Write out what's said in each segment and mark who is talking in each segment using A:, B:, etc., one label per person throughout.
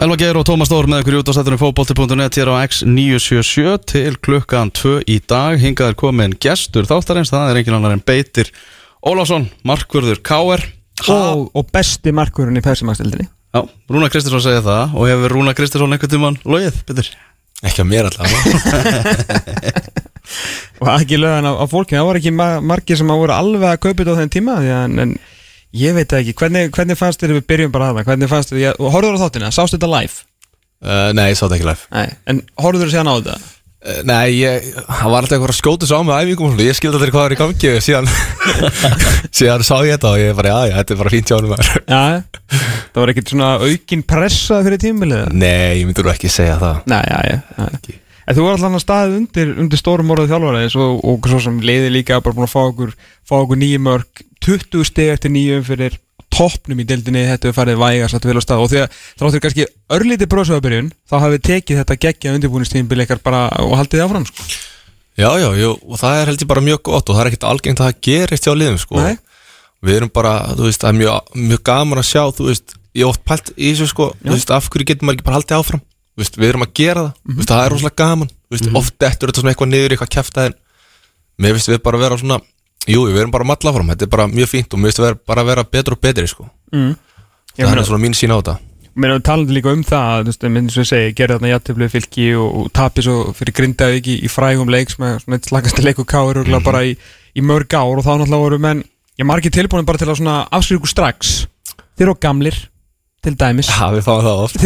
A: Elva Geir og Tómas Dór með ykkur í út á stættunum fókbólti.net hér á X977 til klukkan 2 í dag. Hingaður komin gestur þáttarins það er engin annar en Beitir Ólásson Markvörður Káer
B: og, og besti markurinn í Persimaksdeldinni
A: Já, Rúna Kristinsson segja það og hefur Rúna Kristinsson einhvern tíman logið, Beitir?
C: Ekki að mér allavega.
B: Og ekki lögðan á, á fólkinu, það var ekki ma margir sem að voru alveg að kaupa þetta á þenn tíma því að, en, en ég veit ekki, hvernig, hvernig fannst þér við byrjum bara að það, hvernig fannst þér, horfður á þáttina, sást þetta live?
C: uh, Nei, ég sá þetta ekki live
B: Nei, en horfður þú síðan á þetta?
C: uh, Nei, ég, það var alltaf eitthvað að skjóta svo á með æfingum og Ég skildi aldrei hvað er í gangi og Síðan, síðan sá ég þetta og ég bara, já, já, þetta er bara fínt hjá hann maður
B: Já, það var ekkert svona aukin pressa fyrir tímbilið?
C: Nei, ég myndur ekki segja það
B: Nei, já, já, já. En þú var alltaf að staðið undir, undir stórum orðið þjálfaraðis og, og svo sem leiði líka bara búin að fá okkur, fá okkur nýju mörg 20 steg eftir nýju fyrir toppnum í deildinni, þetta hefur farið vægast að vel á stað. Og því að þráttur kannski örlítið bróðsöðabyrjun, þá hafið tekið þetta geggja undirbúinistímbil ykkar bara og haldið þið áfram sko.
C: Já, já, jú, og það er held ég bara mjög gott og það er ekkert algengt að það gerist hjá liðum sko. Við erum bara, þú veist, það er mjög, mjög gaman að sjá, þú veist, ég oft pælt í þessu sko, þú veist, af hverju getur maður ekki bara haldið áfram veist, við erum að gera það, þú veist, það er rosalega gaman. Veist, oft dettur þetta svona eitthvað niður, eitthvað kæfta en mér finnst við bara að vera svona jú, við erum bara að matla áfram, þetta er bara mjög fínt og mér finnst við bara að vera betur og betri sko.
B: mm.
C: Það
B: meina-
C: er svona mín sín á þetta.
B: Mér erum talandi líka um það minn sem ég segi, gerði þarna jættiflið fylki og, og tapis og fyrir grindaði ekki í frægum leik sem er svona eitt slagasti leiku káir mm bara í, í mörg ár og þá náttúrulega voru menn ég margir tilbúin bara til að svona afskrifku strax. Þeir eru gamlir til dæmis.
C: Já, við fáum það oft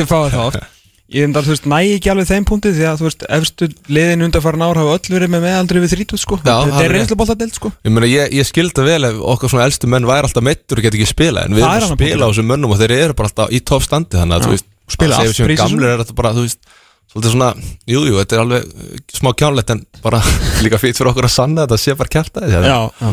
B: ég enda þú veist, næ ekki alveg þeim punkti því að þú veist, efstu liðin undarfærin ár hafa öll verið með meðaldri við 30 sko
C: Já, það er
B: er
C: rétt.
B: reynslu bóltadelt sko
C: Ég meina, ég, ég skildi vel ef okkar svona elstu menn væri alltaf meittur og geti ekki spila en við
B: Það er
C: erum að
B: annar
C: spila á
B: punktur.
C: þessum mönnum og þeir eru bara alltaf í toppstandi þannig að þú veist,
B: Spila
C: að segja
B: allt
C: við séum
B: prísisum.
C: gamlir er þetta bara, þú veist svolítið svona, jú, jú, þetta er alveg uh, smá kjánlegt en bara líka fýtt fyrir okkur að sanna þetta sé bara kjarta þessi
B: Já, já.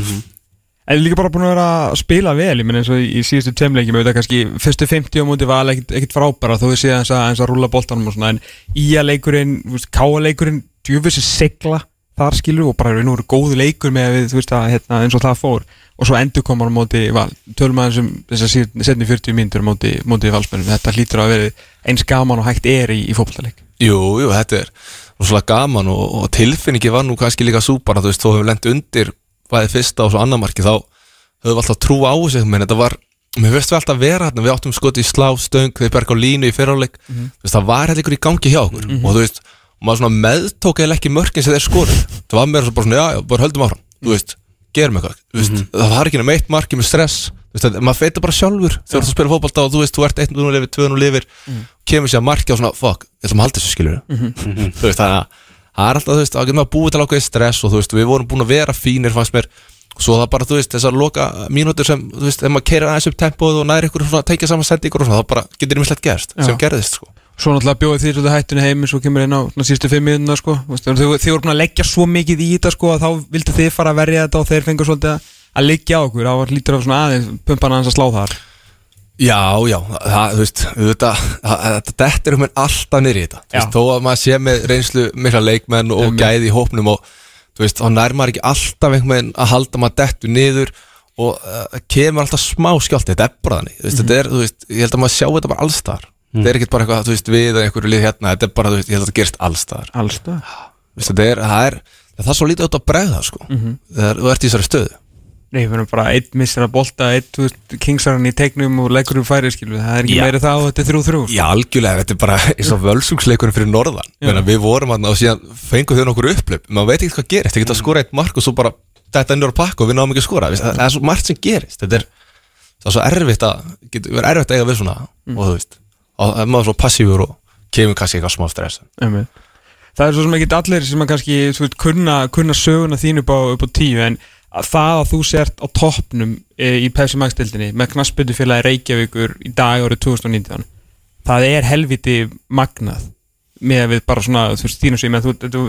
B: En líka bara búin að vera að spila vel Ég menn eins og í, í síðustu tveimleikjum auðvitað kannski fyrstu 50 á múti var ekkit, ekkit frábæra þó við séð eins að, að rúlla boltanum og svona en ía leikurinn, káa leikurinn djúfisir sigla þar skilur og bara nú eru góðu leikur með við, veist að hérna, eins og það fór. Og svo endur komar á móti val tölum aðeins um þess að setni 40 mínútur á móti valsmennum, þetta hlýtur að vera eins gaman og hægt er í, í fótballaleik
C: Jú, jú, þetta er rosalega gaman og, og tilfinningi var nú kannski líka súpar þú veist, þó hefur lent undir bæði fyrsta og svo annar marki þá höfum við alltaf trú á sig menn þetta var, mér veist við alltaf vera hérna við áttum skoti í slá, stöng, þeir berga á línu í fyriráleik,
B: Mhm.
C: þú veist, það var hérna ykkur í gangi hjá okkur. Og þú veist, maður svona meðtók eða ekki mörkin sem þeir skoruð það var meira svo bara svona, já, já, bara höldum áfram. Þú veist, gerum eitthvað, þú veist það var ekki nema eitt marki með stress. Þú veist, maður feitar bara sjálfur þegar þú spila fótbolta og þú veist, þú ert 1-0 lifir, 2-0 lifir. Kemur sér að marki og svona, fuck, ég ætlum að halda þessu skilur þú veist, það það er alltaf, þú veist, þá getur maður búið til ákveðið stress og þú veist, við vorum búin að vera fínir fannst mér, svo það bara, þú veist, þessar loka mínútur sem, þú veist, ef maður keirir aðeins upp tempóð og næri ykkur svona, tekja saman sendingur og svona, þá bara getur einmislegt gerst,
B: Já.
C: sem gerðist, sko
B: Svo náttúrulega bjóði því svolítið hættinu heim svo kemur inn á svona, síðustu fimm minuna sko. Þið, voru búin að leggja svo mikið í þetta sko, að þá vildu þið fara að verja þetta og þeir fengur svolítið að- að liggja á okkur það var lítur af svona aðeins pumpan aðeins að slá þar
C: Já, já, það, þú veist, þetta, dettur um henn alltaf í þetta. Þú veist, þó að maður sé með reynslu mikla leikmenn og gæði í hópnum og þú veist, þá nær maður ekki alltaf einhvern veginn að halda maður dettu niður og uh, kemur alltaf smá skjálti, þetta er bara þannig, þú veist, þetta er, þú veist, ég held að maður sjá þetta bara allstar þetta er ekkert bara eitthvað, þú veist, við eða einhverju lið hérna, þetta er bara, þú veist, ég held að þetta gerist allstar
B: Allstað
C: Þú veist, þetta er, það er, það er svo lítið út að bregða, sko. Þegar þú ert í þessari stöðu
B: Nei, við erum bara einn missir að bolta einn, kingsarinn í tegnum og leikur um færi skilu, það er ekki meiri það og þetta er þrjú þrjú.
C: Já, algjörlega, þetta er bara eins og völsungsleikurinn fyrir norðan. Menna, Við vorum hann og síðan fengum þau nokkur upplöp maður veit ekki hvað gerist, það geta að skora eitt mark og svo bara þetta ennur að pakka og við náum ekki að skora. Vist, það, það er svo margt sem gerist. Þetta er, það er svo erfitt að getur verið erfitt að eiga við svona og þú veist, og það er maður svo passífur og kemur kannski eitthvað smá stress.
B: Einmitt. Það er svo sem ekki allir sem að kannski veist, kunna, kunna söguna þín upp á, upp á tíu en að það að þú sért á toppnum e, í Pepsi Max dildinni með knassbyttu félagi Reykjavíkur í dag árið 2019 það er helviti magnað. Með að við bara svona, þú veist, þínu sem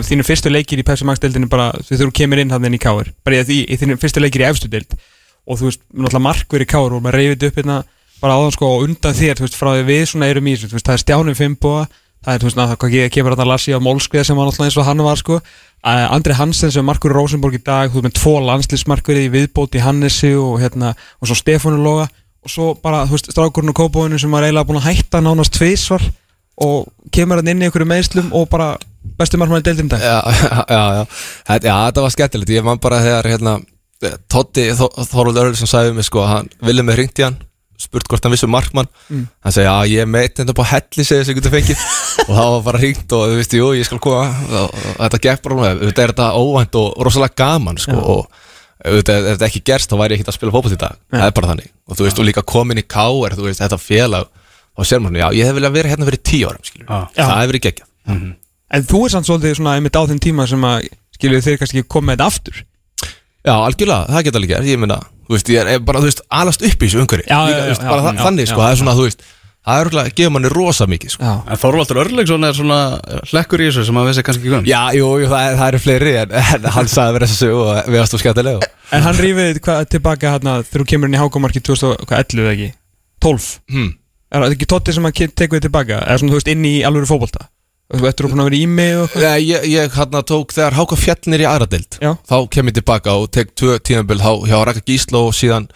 B: þínu fyrstu leikir í Pepsi Max dildinni bara þú þú kemur inn hann inn í káir bara í, í þínu fyrstu leikir í efstu dild og þú veist, náttúrulega markver í káir og maður reyfið upp hérna bara áðan sko og undan þér, þú veist, frá því við svona erum í þessu, það er stjánum Fimboa það er, þú veist, hvað kemur þetta Lassi á Mólskveð sem var náttúrulega eins og hann var, sko Andri Hansen sem er markur í Rosenborg í dag þú veist, með tvo landslýsmarkverið í viðbót í Hannesi og hérna, og svo Stefánu Loga. Og svo bara, þú veist, strákurinn og kópóinu sem var eiginlega búin að hætta nánast tvísvar og kemur hann inn í einhverju meðslum og bara bestu deildin í dag.
C: Já, já, já, já. Þetta, var skemmtilegt. Ég man bara þegar hérna, Totti Þorvald Örlsson sagði við mig sko, hann vilja mig hringt í hann spurt hvort hann vissi um markmann
B: Mm.
C: hann segi að ég er meit upp á helli segið sem ég getur fengið og það var bara hringt og þú veist, jú, ég skal koma og, þetta gekk bara þetta er þetta óvænt og rosalega gaman sko,
B: Já.
C: og ef þetta ekki gerst þá væri ég ekki að spila fótboll í dag það er bara þannig og þú veist, og líka komin í K.R. þú veist, þetta félag og sér maður, já, ég hef viljað vera hérna fyrir tíu árum
A: Já.
B: Já.
C: það hefur verið geggjað
B: En þú er samt svolítið svona einmitt á þeim tíma sem að skilju þeir kannski þetta aftur
C: Já, algjörlega, það geta gert, ég meina Þú veist, ég er bara, þú veist, alast upp í þessu umhverju
B: Já,
C: Líka,
B: já,
C: þú veist,
B: já,
C: bara
B: já,
C: þa-
B: já,
C: þannig, sko,
B: já,
C: það er svona, þú veist Það er örgulega, gefur manni rosa mikið, sko.
A: En Þorvaldur Örlegsson er svona hlekkur í þessu sem að vissi kannski ekki um.
C: Já, jú, jú, það, er, það eru fleiri en, en hann sagði verið þessu og við varst þú skemmtilega
B: En hann rífið hvað tilbaka hérna þegar þú kemur inn í hákomarki 2011 eða ekki? 12
C: hmm.
B: Er það ekki Totti sem að tekur þið tilbaka? Eða svona þú veist inn í alvöru fótbolta Þú eftir að búin að vera í mig og eitthvað?
C: Ég, ég, ég hann tók þegar Háka fjallnir í aðradeild
B: Já.
C: Þá kem ég tilbaka og tek tvö tímabil hjá Raka Gísla og síðan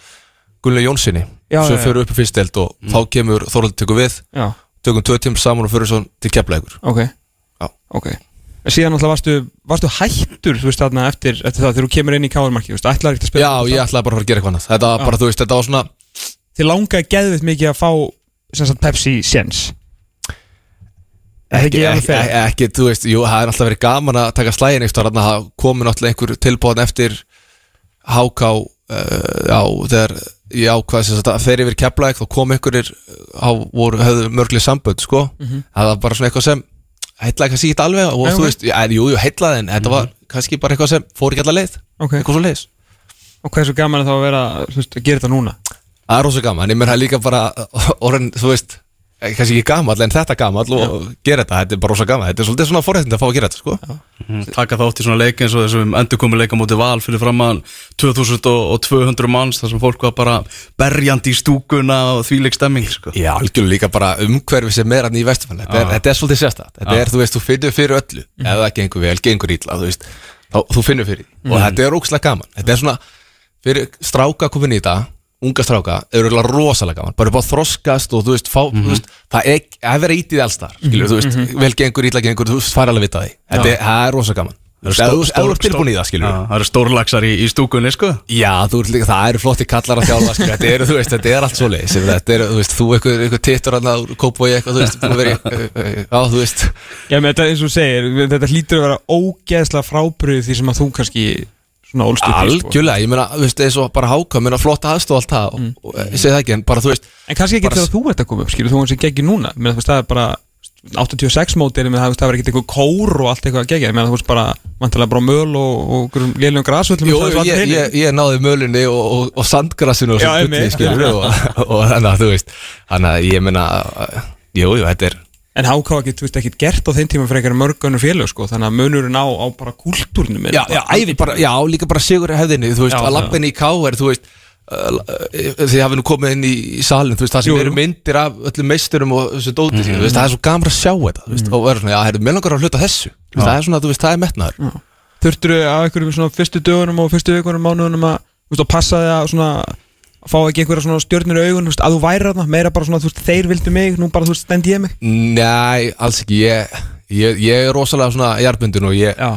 C: Gunni Jónssoni
B: Já,
C: Svo
B: já, já.
C: fyrir upp í fyrst deild og þá kemur Þorvaldur tekur við.
B: Já,
C: Tökum tvö tíma saman og fyrir svo til keflægur
B: ok.
C: Já.
B: Ok. En síðan alltaf varstu, varstu hættur þú veist þarna eftir, eftir það þegar þú kemur inn í káarmarki Þú veist, ætlaði ekki að spila
C: Já, ég ætlaði bara að fara að gera eitthvað annað. Þetta var bara, þú veist, þetta var svona
B: Þið langaði geðvitt mikið að fá sem sagt Pepsi séns það
C: ekki,
B: ekki
C: ekki, þú veist, jú, það er alltaf verið gaman að taka slægin þannig að það komi náttúrulega einhver tilbúðan eftir háká uh, já, þegar ég ákvað sem sagt að þeir yfir keflaðið þá kom einhverjir á voru, höfðu mörgli sambönd, sko. Það var bara svona eitthvað sem heitlaði kannski ekki alveg og
B: Nei,
C: þú
B: ok.
C: veist, ja, jú, jú, heitlaði en þetta var kannski bara eitthvað sem fór ekki alla leið
B: Ok,
C: eitthvað svo leiðis
B: og hvað er svo gaman að þá að vera þú veist, að gera þetta núna?
C: Það er rosa gaman, ég það líka bara orðin, þú veist, eh, kannski ekki gamall en þetta gamall og gera þetta, þetta er bara rosa gaman. Þetta er svolítið svona forréttind að fá að gera þetta, sko.
A: Mhm, Taka þátt í svona leik eins og þessum endurkomu leika móti val fyrir framann 2200 manns þar sem fólk var bara berjandi í stúkuna og þvíleik stemming sko.
C: Já, algjörlega líka bara umhverfi sem er hann í vesturfæli þetta, þetta er svolítið sérstætt, þetta
A: Já.
C: er, þú veist, þú finnur fyrir öllu. Ef það gengur vel, gengur ítla, þú þú finnur fyrir því. Og þetta er ógslag gaman. Þetta er svona, fyrir stráka komin í þetta unga stráka, er auðvitað rosalega gaman. Bara upp á þroskast og þú veist, fá, þú veist það er, að vera ítið allstar, skilur, þú veist vel gengur, ítla gengur, þú veist, fara alveg vita því. Þetta er, það er rosa gaman. Veist, ef þú ert tilbúin í það, skilur
A: Það eru stórlagsar í, í stúkunni sko.
C: Já, þú ert líka, það eru flotti kallar að þjálfa sko. þetta eru, þú veist, þetta er allt svo leið þetta eru, þú veist, þú eitthvað, eitthvað tittur að kópa og eitthvað, þú veist, þú veri já, þú veist,
B: Já, menn þetta eins og segir, þetta hlýtur að vera ógeðslega frábrið því sem að þú kannski svona sko.
C: algjörlega ég meina, þú veist, eins og bara háka, meina flotta aðstof og allt það, og, og ég segi það ekki, en bara, þú veist
B: En kannski ekki þegar þú ert að koma upp, skilur, þú eins og geggi núna. Menn þú veist, það er bara 86 mótir menn það, var ekkert eitthvað kór og allt eitthvað að gegja. Menn þú veist, bara, vantilega bara möl og, og léljum grasvöllum
C: Jú,
B: eins og það er
C: ég, ég, ég náði mölinni og, og, og sandgrassinu og
B: Já,
C: svo gulli,
B: einmitt,
C: skilur og þannig að, þú veist þannig að ég meina, jú, jú, þetta er
B: En HK ekki, þú veist, ekkert gert á þeim tíma fyrir einhverjum mörgunum félög, sko. Þannig að munurinn á, á bara kúltúrnum er
C: já,
B: bara
C: já, ævi, bara, já, líka bara sigur hefðinni, þú veist,
B: Já,
C: að lappinni í K.R. þú veist, uh, þið hafið nú komið inn í, í salin, þú veist, það sem
B: Jú,
C: eru myndir af öllum meisturum og þessu dóti mm þú veist, það er svo gaman að sjá þetta, þú veist, og verður svona, já, herru, mér langar að hluta þessu, veist, það er svona, þú veist, það er metnaður.
B: Þurftur fá ekki einhverja svona stjörnir í augun, að þú væri þarna meira bara svona, veist, þeir vildu mig, nú bara, þú veist, stend ég mig
C: Nei, alls ekki, ég, ég, ég er rosalega svona jarbundin og ég, ja,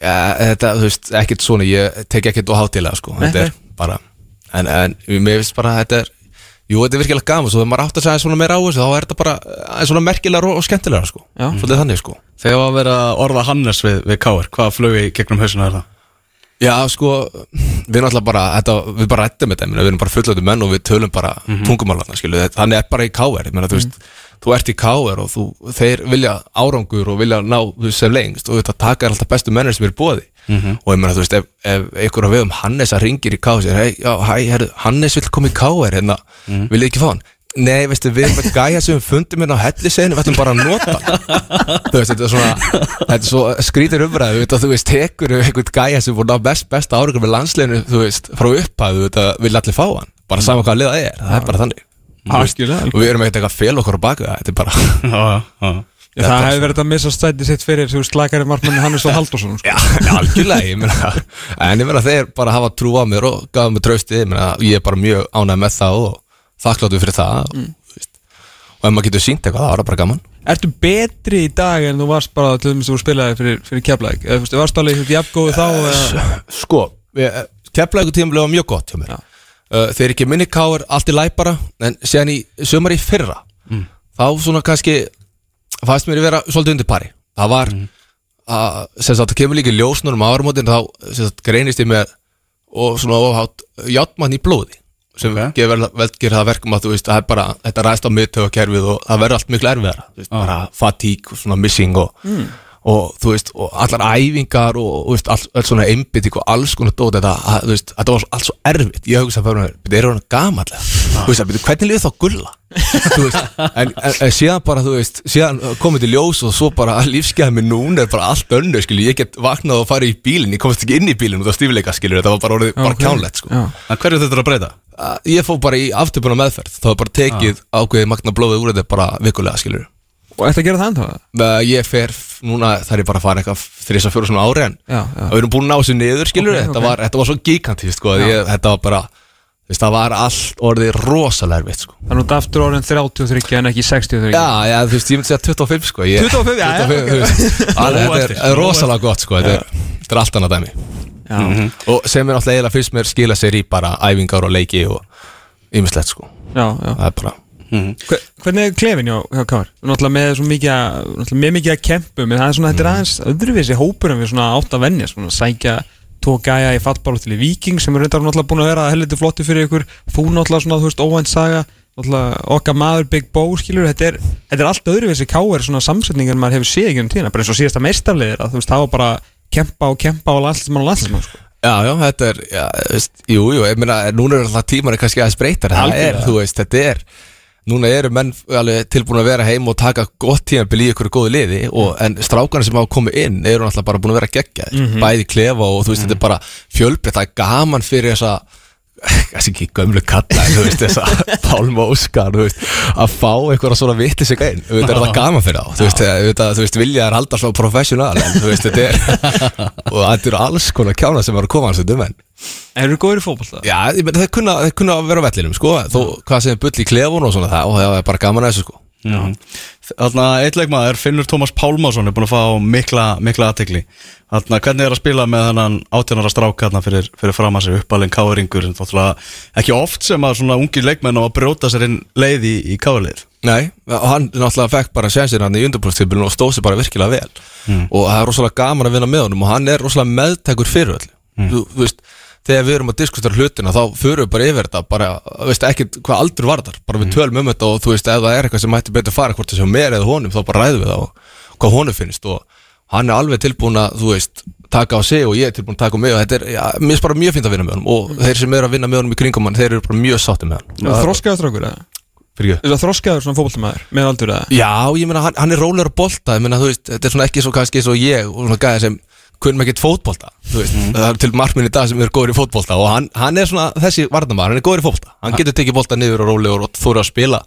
C: þetta, þú veist, ekkert svona, ég tek ekkert og hátilega, sko,
B: Nei,
C: þetta er bara, en, en, mér finnst bara, þetta er, jú, þetta er virkilega gaman, svo þegar maður átt að segja svona meira á þessu, þá er þetta bara, aðeins svona merkilega og skemmtilega, sko,
B: Já.
C: svolítið þannig, sko.
A: Þegar var að vera orða Hannes við, við Káir Hvað flög í gegnum hausuna er það?
C: Já, sko, við alltaf bara, þetta, við bara rættum þetta, ég við erum bara fullötu menn og við tölum bara mm
B: Mhm.
C: tungumálarna, skilu, þannig er bara í KR, ég meina, þú veist, þú ert í KR og þú, þeir vilja árangur og vilja ná veist, sem lengst og þetta taka alltaf bestu mennir sem er bóði
B: Mhm.
C: og ég meina, þú veist, ef, ef einhver á vegum Hannes að ringir í KR og segir, hei, já, hæ, herru, Hannes vil koma í KR, hérna,
B: Mhm.
C: vil ekki fá hann? Nei, veistu, við erum með gæja sem við fundum hérna á helliseginu, við ætlum bara að nota hann." þú veist, þetta er svona þetta er svo skrítir umræðu, þú veist, þú veist tekur einhvern gæja sem voru á best, besta árangur með landsleginu, þú veist, frá upphæðu þetta vil allir fá hann, bara saman hvað liða er það er bara þannig. Og við erum ekkert eitthvað fél okkur á baka það, þetta er bara
A: Já, já, já.
B: Já, það hefði verið að missa stætti sitt fyrir þú veist, slakari markmanni Hannes og Haldursson sko.
C: já, algjörlega, ég meina en ég meina þeir bara hafa trú á mér og gafa mér tröstið, ég meina, ég er bara mjög ánægð með það og þakkláttu fyrir það.
B: Mm.
C: og, þú veist, og ef maður getur sínt eitthvað, það var bara gaman.
B: Ertu betri í dag en þú varst bara til þess að þú spilaði fyrir, fyrir keflæk eða þú varst alveg eitthvað jafngóðu þá eða...
C: Sko, keflaðið tímabilið var mjög gott hjá mér.
B: Já.
C: uh, Þegar ekki minni káir allt í læg bara En síðan í sömur í fyrra Þá svona kannski Fannst mér að vera svolítið undir pari. Það var að, sem sagt, það kemur líka ljósnur um áramótin Þá sem sagt, greinist ég með Og svona ofhátt játmann í blóði Sem
A: Ok.
C: okay. vel, vel gerir það verkum að þú veist Það er bara, þetta ræðst á miðtögakerfið Og það verður allt miklu erfiðara þú veist, Bara fatigue, og svona missing og og þú veist, og allar æfingar og, og veist, all, all svona einbytting og alls konar dót, þetta, að, þú veist, þetta var allt svo erfitt. Ég hugsa fyrir mér, þetta er hann gamallega? Þú veist, að, byrju, hvernig liður þá gulla? Þú veist, en, en, en síðan bara, þú veist síðan komið til ljós og svo bara lífsgæðið mér núna er bara allt önnu, skilju. Ég get vaknað og farið í bílinn, ég komast ekki inn í bílinn út af stífileika, skilju, þetta var bara orðið, bara
B: ok.
C: kjánlegt, sko.
A: hverju þetta er að breyta?
C: Ég fór bara í aftöpuna meðferð, það var bara tekið ákveðið magna blóðið úr þetta bara vikulega, skilju
B: Og ætti að gera það ennþá?
C: ég fer, núna þarf ég bara að fara eitthvað þrís að fjóra svona ári en
B: Já, já.
C: við erum búin að ná þessu niður skilur
B: Ok,
C: þetta,
B: ok.
C: var, þetta var svo gigantíst sko, þetta var bara veist, það var allt orðið rosalega erfitt sko.
B: Þannig að ert aftur orðin 33 en ekki 63
C: já, já, þú veist, ég myndi segja 25 sko, ég,
B: 25, já, já,
C: 25, þú veist, alveg,
A: Nóg
C: þetta er, rosalega gott sko, þetta er, þetta er allt annað dæmi.
B: Já,
C: og sem er náttúrulega eiginlega fyrst mér skila sér í bara æfingar og leiki og ýmislegt sko,
B: já, já.
C: Bara
B: Hver, Hvernig er klefin hjá, hjá Kár? Náttúrulega með svo mikið með mikið að kempum en það er svona, þetta er aðeins öðruvísi hópur en við svona átt að venja, svona sækja tvo gæja í fallbáru til í Viking sem er reyndar náttúrulega búin að vera helviti flotti fyrir ykkur þú náttúrulega svona, þú veist, óvænt saga náttúrulega okkar maður Big Bo skilur þetta er, þetta er allt öðruvísi Kár svona samsetningar maður hefur séð ekki um tíðina bara eins og síðasta meistarliðir að þú veist, það var bara kempa og kempa og landslismann og landslismann sko.
C: Já, já, þetta er, já, veist, jú, jú, ég meina, núna er alltaf tímar kannski aðeins breytar, það er, þú veist, þetta er, núna eru menn alveg tilbúin að vera heim og taka gott tímabil í ykkur góðu liði, og, en strákarnir sem hafa komið inn eru náttúrulega bara búin að vera geggja, bæði klefa og þú veist, þetta er bara fjölbreytt, það er gaman fyrir þessa, kannski ekki gömlu kalla, þú veist, þessa Pálma Óskar, veist, að fá einhverja svona vitli sig einn, þú veist, er það gaman fyrir þá, þú veist, þú veist, þú veist, vilja er halda svo professional, en þú veist, þetta er, og þetta eru alls konar kjána sem var að koma hans um enn.
B: Eru góður í fótbolta?
C: Já, ég meina, það kunna, það kunna að vera á vellinum, sko, þó hvað sem er bull í klefun og svona það, og það er bara gaman að þessu, sko.
A: Þarna eitt leikmaður, Finnur Tómas Pálmásson er búin að fá mikla, mikla aðtekli Þarna hvernig er að spila með þannan átjónara strák þarna fyrir, fyrir fram að sig? Uppalinn káringur en þáttúrulega ekki oft sem að svona ungir leikmenn á að brjóta sér inn leið í, í káðlið
C: Nei, og hann náttúrulega fekk bara sénsinn hann í undirbúrstíðbílun og stóð sér bara virkilega vel. Og það er rosalega gaman að vinna með honum og hann er rosalega meðtækur fyrir öll þú, þú veist, þegar við erum að diskutera hlutina þá förum við bara yfir þetta bara, veist, ekki hvað aldur var þar bara við tölum um þetta og þú veist, ef það er eitthvað sem mætti betur fara hvort það sé mér eða honum, þá bara ræðum við það og hvað honum finnst. Og hann er alveg tilbúin að, þú veist, taka á sig og ég er tilbúin að taka á mig og þetta er, já, mér finnst bara mjög fínt að vinna með honum. Og þeir sem eru að vinna með honum í kringum hann, þeir eru bara mjög sátti með hann.
B: Þroskaður strákur eða?
C: Fyrir
B: þroskaður svona fótboltamæður með aldur eða?
C: Já, ég meina, hann, hann er rólegur að bolta Ég meina, þú veist, þetta er svona ekki svo kannski eins og ég og svona gæði sem kunnum ekkert fótbolta Þú veist, það er til markminn í dag sem er góður í fótbolta og hann, hann er svona þessi varnamæður, hann er góður í fótbolta. Hann getur tekið bolta niður og rólegur og þóra að spila.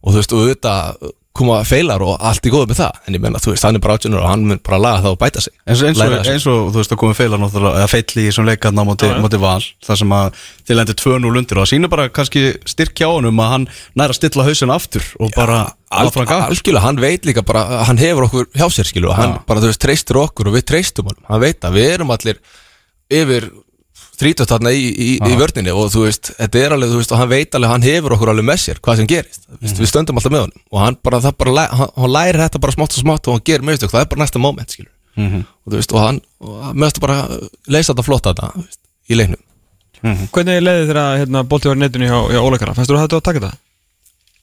C: Og þú veist, og auðvitað koma feilar og allt í góðu með það. En ég meina, þú veist, hann er bara átjönur og hann mun bara laga það og bæta sig.
A: Eins, eins, og,
C: það sig.
A: eins og þú veist að komið feilar náttúrulega eða feill í þessum leikarna á móti, móti val þar sem að til endur 2-0 undir og það sýnir bara kannski styrkja á honum að hann næra að stilla hausin aftur og bara áfram gaf
C: Algjörlega, hann veit líka bara, hann hefur okkur hjá sér skilu og hann bara, þú veist, treystur okkur og við treystum hann hann veit að við erum allir yfir 30 þarna í, í, í vörninni og þú veist, þetta er alveg, þú veist, og hann veit alveg hann hefur okkur alveg með sér, hvað sem gerist mm
A: Mhm.
C: við stöndum alltaf með honum og hann bara, það bara hann, hann lærir þetta bara smátt og smátt og hann gerir með það er bara næsta moment, skilur
A: Mhm.
C: og þú veist, og hann, og hann meðast bara leysa þetta flott þarna, þú veist, í leiknum
B: Hvernig er leiðið þegar hérna, bolti var í netinu hjá, hjá Ólekara? Fannst þú að þetta að taka það?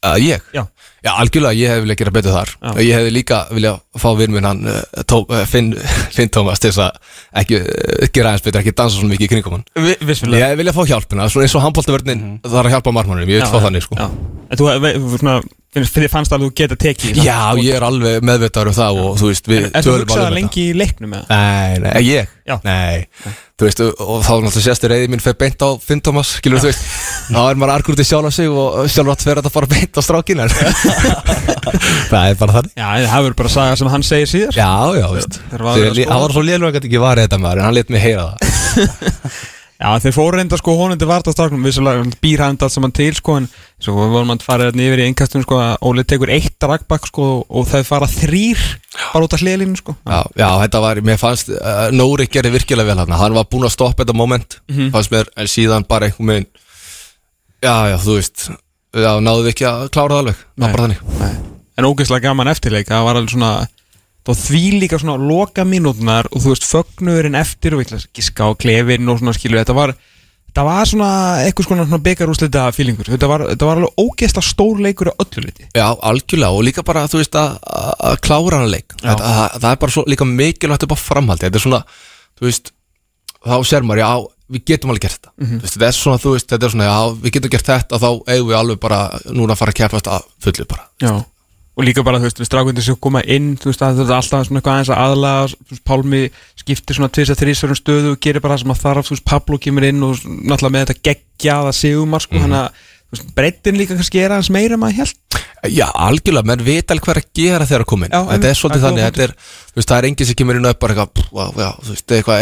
C: Uh, ég?
B: Já.
C: Já, algjörlega, ég hef viljað gera betur þar
B: Já.
C: Ég hef líka viljað fá vinn minn hann uh, tó, uh, Finn, Finn Tómas til þess að ekki uh, gera aðeins betur, ekki dansa svona mikið í kringum hann
B: Vi, Vissulega
C: Ég hef viljað fá hjálpina, svona eins og handbóltavörnin. Það er að hjálpa margmannum, ég vil fá þannig sko
B: Já. En þú þú svona, þið fannst alveg að þú geta tekið það?
C: Já, ég er alveg meðvitaður um það og þú veist, við
B: Er þú
C: tölum
B: hugsað
C: alveg um
B: lengi í leiknum eða?
C: Nei, nei, ég?
B: Já.
C: Nei, þú veist, og, og þá náttúrulega sérstu reyði mín fyrir beint á Finn Tómas, skilur þú veist. Þá er maður argur út í sjálf á sig og sjálf átt fyrir að fara beint á strákinu Það er bara þannig.
B: Já, það hefur bara saga sem hann segir síðar.
C: Já, já, veist.
B: Þeir var
C: var svo lélur að gæti ekki varðið þetta maður En hann let mig heyra það
B: Já, þeir fóru reynda sko honum til vartastráknum Vissulega býr hann allt saman til sko En svo vorum að fara hérna yfir í einkastum sko að Óli tekur eitt ragbak sko Og þau fara þrýr bara út af hliðlínu sko.
C: Já, já, þetta var, mér fannst uh, Nóri gerði virkilega vel hann Hann var búinn að stoppa þetta moment Fannst mér, en síðan bara einhvern veginn Já, já, þú veist Já, náðu við ekki að klára það alveg. Það var bara þannig.
B: Nei. En ógeðslega gaman eftirleik Það var alveg svona Það því líka svona loka mínútunar Og þú veist fögnuðurinn eftir Og ég ætla að giska á klefin og svona skilur Þetta var Það var svona eitthvað svona, svona byggarúslita fílingur þetta var, þetta var alveg ógeðslega stór leikur á öllu liti
C: Já, algjörlega og líka bara, þú veist, að, að klára hann leik. Þetta, að, Það er bara svo líka mikilvægt upp á framhaldi. Þetta er svona, þú veist Þá sér maður, já, við getum alveg gert þetta. Þú veist, Þetta er svona, þú veist, þetta er svona, já, við getum gert þetta Þá eigum við alveg bara, núna að fara að keppast að fullu bara.
B: Já Og líka bara, þú veist, við strákundir sem koma inn Þú veist, að þetta er alltaf svona eitthvað aðeins að aðlaga Pálmi skiptir svona tvis að þrísverðum stöðu og gerir bara það sem að þarf Þú veist, Pablo kemur inn og náttúrulega með þetta geggjaða sigumar sko, mm. að, þú veist, breytin líka kannski er aðeins meira maður held
C: Já, algjörlega, menn veit alveg hvað er að gera þegar að koma inn.
B: Já,
C: Þetta er svolítið
B: það
C: þannig, þetta er, þú veist, það er enginn sem kemur inn og bara eitthvað, já, þú veist, eitthvað,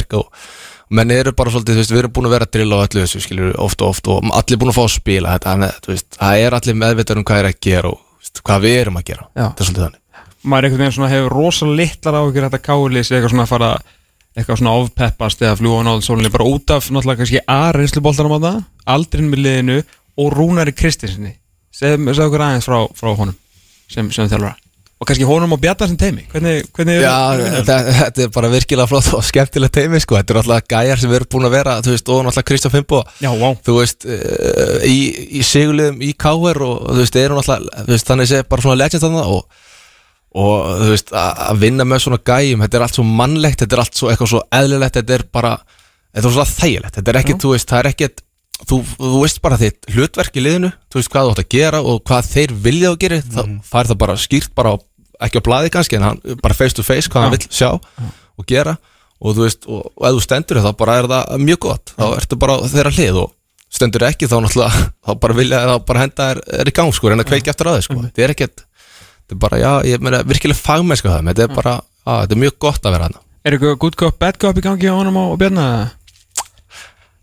C: eitthvað menn eru bara svolítið, þú veist, við erum búin að vera að drilla á öllu þessu, skilur, oft og oft og allir búin að fá að spila þetta, þannig, að, þú veist, það er allir meðvitað um hvað er að gera og, þú veist, hvað við erum að gera,
B: Já.
C: þetta er svolítið þannig.
B: Maður einhvern veginn svona hefur rosalega litlar áhyggjur þetta kális eitthvað svona að fara eitthvað svona ofpeppast eða fljúa á náðu sólinni bara út af náttúrulega kannski A-reynsluboltanum á það aldrin með liðinu og Rúnari Kristinsinni segðu segðu okkur aðeins frá, frá honum sem, sem þjálfara og kannski honum og Bjarnar sem teimi hvernig, hvernig
C: Já,
B: vinna þeir?
C: þetta, er bara virkilega flott og skemmtilegt teimi, sko, þetta er alltaf gæjar sem erum búin að vera, veist, og náttúrulega Kristján Fimbo
B: Já, vá.
C: Þú veist, uh, í, í sigurliðum í KR og þú veist, eru þú veist, þannig sé bara svona legend þarna og, og þú veist, að vinna með svona gæjum, þetta er allt svo mannlegt þetta er allt svo eitthvað svo eðlilegt, þetta er bara þetta er svona þægilegt, þetta er ekkit, þú veist það er ekkit, þú, þú veist bara þitt hlutverk í liðinu, þú veist hvað þú átt að gera og hvað þeir vilja að gera, það fær það bara skýrt bara, á, ekki á blaði kannski en hann, bara face to face, hvað hann
B: Já.
C: vill sjá og gera. Og þú veist, og, og ef þú stendur þá bara er það mjög gott, þá ertu bara þeirra hlið og stendur ekki þá náttúrulega þá bara vilja, þá bara henda er, er í gang sko, reyna að kveikja eftir að þið sko, þetta er ekkert þetta er bara, já, ég meina, virkilega fagmennska það, þetta er bara, á, þetta er mjög gott að vera hana
B: Er eitthvað good cop, bad cop í gangi á honum og Bjarnar?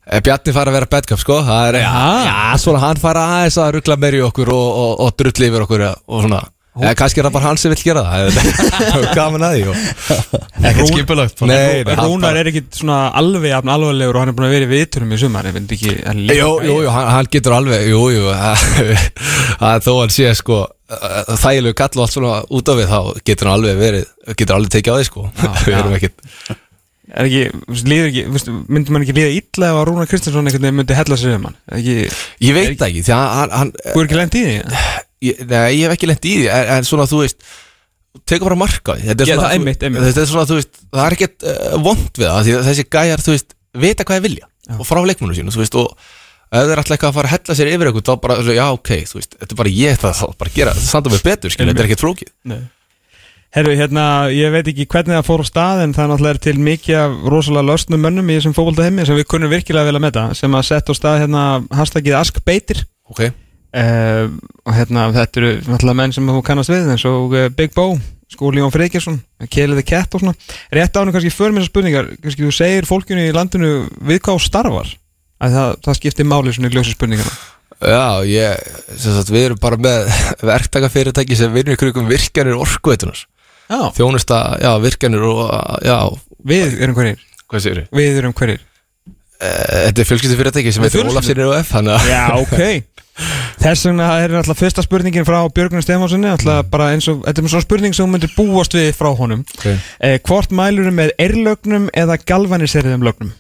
C: Eh, Bjarni fara að vera bad cup sko. Er,
B: Já.
C: já, svona hann fara aðeins að ruggla meir í okkur og, og, og drulli yfir okkur og svona. Eða kannski er það bara hann sem vill gera það. Gaman að því
A: Ekkert skipulagt
C: hann
B: Rúnar er ekki svona alveg jafn alvarlegur og hann er búin að vera í viðturum í sumar ekki hann
C: hann, hann getur alveg, jú, jú það er þó hann sé sko uh, þægilegu kall og allt svona út af við þá getur hann alveg verið, getur alveg tekið á því sko. Við erum ekkert
B: er ekki, veist, líður ekki, ekki líða illa ef að Rúnar Kristinsson einhvern veginn myndi hella sig um hann? Er ekki,
C: Ég veit það ekki, því að hann,
B: þú er ekki lent í því?
C: Ég, nei, ég hef ekki lent í því en, en svona þú veist tekur bara marka á því. Þetta er
B: Já,
C: svona,
B: það- einmitt, einmitt.
C: Þetta er svona, þú veist, það er ekkert uh, vond við það því þessi gæjar, þú veist, vita hvað þeir vilja og frá leikmunum sínu, þú veist, og ef þeir ætla eitthvað að fara að hella sér yfir eitthvað þá bara, já, ok, þú veist, þetta er bara ég það þá bara gera, það standa mig betur, skil, þetta er ekkert flókið
B: Herru, hérna, ég veit ekki hvernig það fór á stað en það náttúrulega er til mikið af rosalega löstnum mönnum í þessum fókbalta heimi sem við kunnum virkilega vel að meta sem að setja á stað hérna hashtagið askbeitir.
C: Ok,
B: uh, og hérna þetta eru náttúrulega menn sem þú kannast við eins og uh, Big Bo, Skúli Jón Freykjarsson Kelly the Cat og svona. Rétt ánum kannski för mér þessar spurningar. Kannski þú segir fólkinu í landinu við hvað starfar? Að það, það skiptir máli svona í ljósi spurningana
C: já, ég, sagt, við erum bara með verktakafyrirtæki sem vinnur ykkur ykkur virkjanir orkuveitunar
B: Já,
C: þjónusta, já, virkjanir og, já,
B: við erum hverjir?
C: Hvað séu þið?
B: Við erum hverjir?
C: Þetta er fjölskyldufyrirtæki sem
B: Við
C: heitir
B: fjölskyldu-
C: Ólafsynir og F,
B: Já, ok. Þess vegna er alltaf fyrsta spurningin frá Björgun Stefánssoni alltaf bara eins og, þetta er svona spurning sem hún myndir búast við frá honum.
C: Okay.
B: eh, Hvort mælurum með erlögnum eða galvaniseriðum lögnum?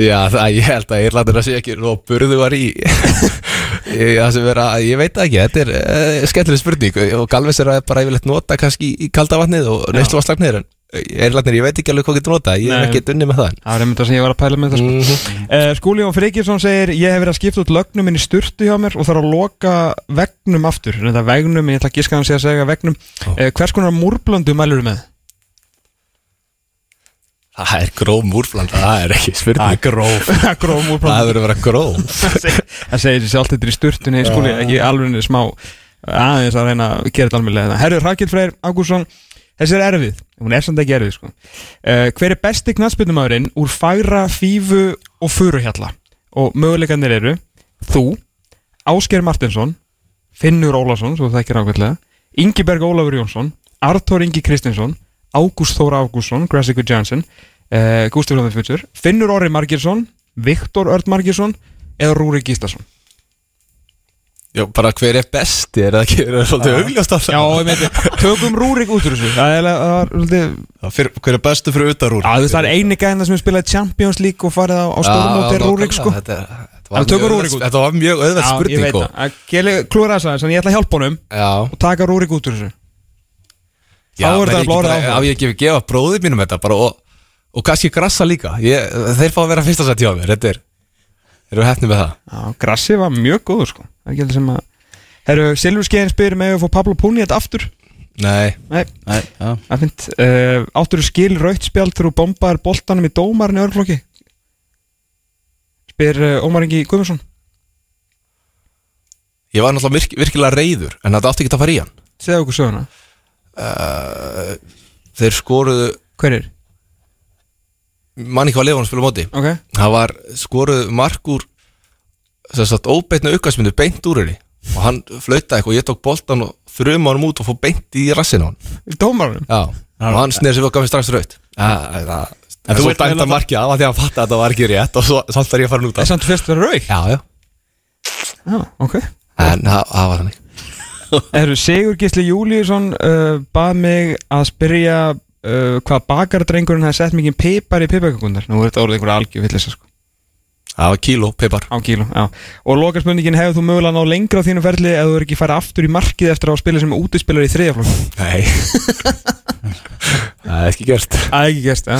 C: Já, það, ég held að Írlandur að sé ekki og burðu var í Ég- það sem vera, ég veit ekki, þetta er uh, skemmtileg spurning. Og Galvis er að bara yfirleitt nota kannski í kalda vatnið og neysluvaslagnir en Írlandir, ég veit ekki alveg hvað getur nota ég er ekki unni með það.
B: Það var einmitt það sem ég var að pæla með það
C: mm
B: eh, Skúli og Freykirsson segir Ég hef verið að skipta út lögnum inn í sturtu hjá mér og þarf að loka vegnum aftur. Þetta vegnum, ég ætla að giska hann sé að segja vegnum. Eh, Hvers konar múrblöndu mælurum með?
C: Það er gróf múrfland, það er ekki spurning.
A: Gróf.
B: Gróf
C: Það verður að vera gróf.
B: Það segir sér sjálft þetta er í sturtunni Skúli, ekki alveg smá aðeins að reyna að gera þetta alveg Herru, Rakel Freyr Ágúrsson Þessi er erfið, hún er samt ekki erfið sko. uh, Hver er besti knatsbyndumæðurinn úr fagra, fífu og furuhjalla? Og möguleikarnir eru Þú, Ásker Martinsson Finnur Ólafsson, svo það ekki rákvæðlega Ingiberg Ólafur Jónsson Artur Ingi Kristinsson Ágúst Þóra Ágússon, Grassico Jansson uh, Gústi Flóðin Futsur Finnur Orri Margirsson, Viktor Ört Margirsson eða Rúri Gíslason?
C: Já, bara hver er besti, er það ekki, er það svolítið augljóst alltaf?
B: Já, ég meiti, tökum Rúrik út úr þessu. Það er, það svolítið-
A: Það Hver er bestu fyrir utan Rúrik?
B: Já, það er eini gæðina sem spilaði Champions League og farið á, á stórmóti er Rúrik sko. Tökum
C: mjög
B: Rúrik út.
C: þetta var mjög auðveld
B: Já, ég
C: spurning
B: veit
C: og,
B: það, klúra þess aðeins, en ég ætla að hjálpa honum
C: Já,
B: og taka Rúrik út úr þessu
C: já
B: Þá er blórið
C: bara-
B: áhuga.
C: Á ég ekki gefa bróðir mínum þetta bara og, og kannski grassa líka. Ég, Þeir fá að vera fyrsta sætt hjá mér Þetta er, þeir eru hefni með það?
B: Já, Grassi var mjög góður sko. Það er ekki allir sem að Herru, Silfur Skeiðin spyrir mig að fá Pablo Puni þetta aftur?
C: Nei,
B: Nei,
A: Nei,
B: það finnst uh, Áttur skil rautt spjald þegar þú bombaðir boltanum í dómarinn í örflokki? Spyr uh, Ómar Ingi Guðmundsson.
C: Ég var náttúrulega virk, virkilega reyður En þetta átti ekki að fara í hann.
B: Segðu okkur söguna
C: uh, Þeir skoruðu
B: Hver er?
C: Manni hvað lefa hann spila á móti.
B: Ok.
C: Það var skoruðu mark úr sem sagt óbeitna aukastmyndu beint úr henni. Og hann flautaði eitthvað og ég tók boltan og þrjum hann út og fór beint í rassin á hann.
B: Í dómarinn?
C: Já, og hann sneri sér og gaf mér strax raut En
A: En
C: þú ert dæmt að markið á að því að hann fatta að þetta var ekki rétt og svo, samt er ég að fara út
B: Það
C: af
B: er samt fyrst verið rauk
C: Já, já,
B: Já, ok.
C: En það það var þannig
B: Herru, Sigur Gísli Júlíusson uh, bað mig að spyrja uh, hvað bakardrengurinn hefði sett mikið pipar í piparkakundar Nú er þetta orðið einhverja algjör villisa sko.
C: Það var kíló, pipar.
B: Á kíló, já. Og lokaspurningin hefur þú mögulega náð lengra á þínu ferli ef þú er ekki farið aftur í markið eftir að spila sem útispilar í þriðaflokk
C: Nei. Það er ekki gert.
B: Það er ekki gæst, já.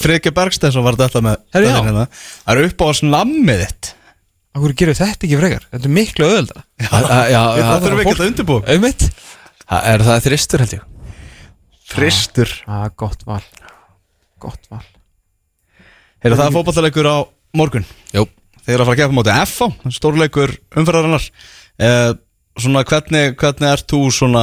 A: Friki Bergsteinsson var þetta með
B: Herru, já.
A: hérna. Það er upp á snammið þitt
B: okkur gerir þetta ekki frekar? Þetta er miklu öðuldra
C: Já,
A: Það þurfum við ekki að undirbúa.
B: Auðmitt
C: Er það þristur held ég?
A: Fristur
B: Já, gott val. Gott val.
A: Heyrðu, það er fótballleikur á morgun.
C: Jú.
A: Þeir eru að fara að gefa móti FH Stórleikur umferðarinnar. Eh, Svona hvernig, hvernig ert þú svona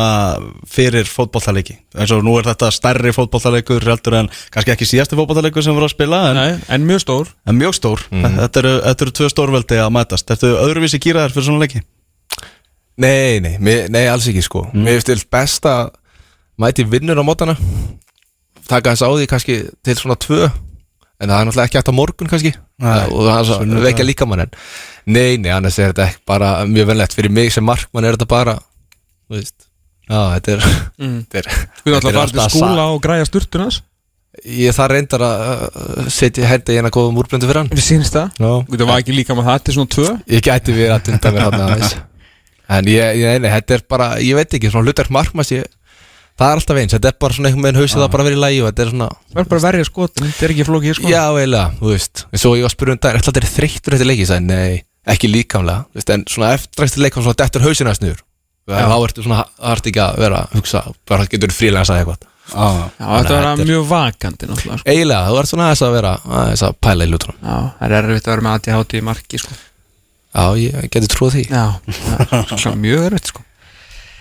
A: fyrir fótballleiki eins og nú er þetta stærri fótballleikur heldur en kannski ekki síðasti fótballleikur sem voru að spila en,
B: Nei, en mjög stór.
A: En mjög stór. Þetta, eru, þetta eru tvö stórveldi að mætast. Ertu öðruvísi gýraðar fyrir svona leiki?
C: Nei, nei, mér, nei, alls ekki sko. Mér finnst til best að mæti vinnur á mótana. Taka þess á því kannski til svona tvö en það er náttúrulega ekki hægt á morgun kannski.
A: Nei,
C: og það er vekja líka mann en nei, nei, annars er þetta ekki bara mjög vennlegt fyrir mig sem markmann er þetta bara þú veist, já, þetta er,
B: mm.
C: þetta er
B: Við alltaf
C: þetta
B: að
C: er
B: fara til
C: alltaf
B: skúla og græja sturtunas
C: ég það reyndar að uh, setja hendi í eina góðum úrblöndu fyrir hann.
B: Við sínst það.
C: Já.
B: Þú var ekki líka með það til svona tvö?
C: Ég gæti verið að dunda mér hann aðeins. En ég, ég, nei, þetta er bara ég veit ekki, svona hlutverk markmanns ég, það er alltaf eins, þetta er bara svona einhvern veginn hausið það bara verið í lægi og þetta er svona
B: Það er bara að verja skotin, þetta er ekki flókið sko.
C: Já, eiginlega, þú veist. Svo ég var að spyrja um daginn, ætla þetta er þreyttur eftir leikið Sæði, nei, ekki líkamlega. Þú veist, En svona eftir eftir leikið svona dettur hausina snuður Þá ertu svona, það ert ekki að vera að hugsa Bara getur frílega að sagði eitthvað.
A: Ah.
B: Já, þetta
C: að þetta er-
B: mjög vakandi náttúrulega sko.
C: Eiginlega, að vera að
B: það er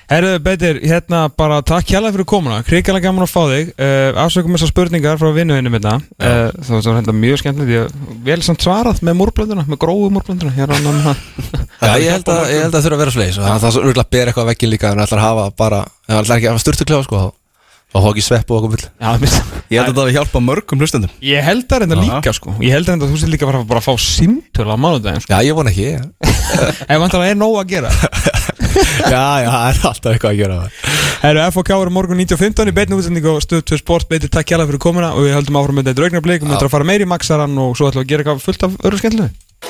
B: Herðu, Beitir, hérna bara takk hjálpa fyrir komuna, krikalega gaman að fá þig. Uh, Afsökum þessar spurningar frá vinnuðinu minna uh, Það var hérna mjög skemmtilegt. Ég vel samt svarað með múrblönduna, með grófu múrblönduna Hérna það
C: Já, ég held að, ég held að þurfa að vera fleis og það er örgulega að bera eitthvað að veggin líka en ætlar að hafa bara, en það ætlar ekki að hafa sturtu klefa sko, fá ekki svepp og okkur
B: mér-
A: Ég held að það hjálpa mörgum hlustendum.
B: Ég held það reynda líka sko. Ég held reynda að þú sér líka bara, bara að fá símtöl á mánudaginn sko.
C: Já, ég vona ekki.
B: Ef vantar er nóg að gera
C: Já, já, það er alltaf eitthvað að gera
B: Herru, FOK er morgun 19.15 í beitni útsendingu og stöð 2 sport. Beitir takk hjálpa fyrir komuna og við höldum áfram með þetta draugnarblik og við ætlum að fara meir í maksaran og svo ætlum við að gera eitthvað fullt af öru skemmtilegu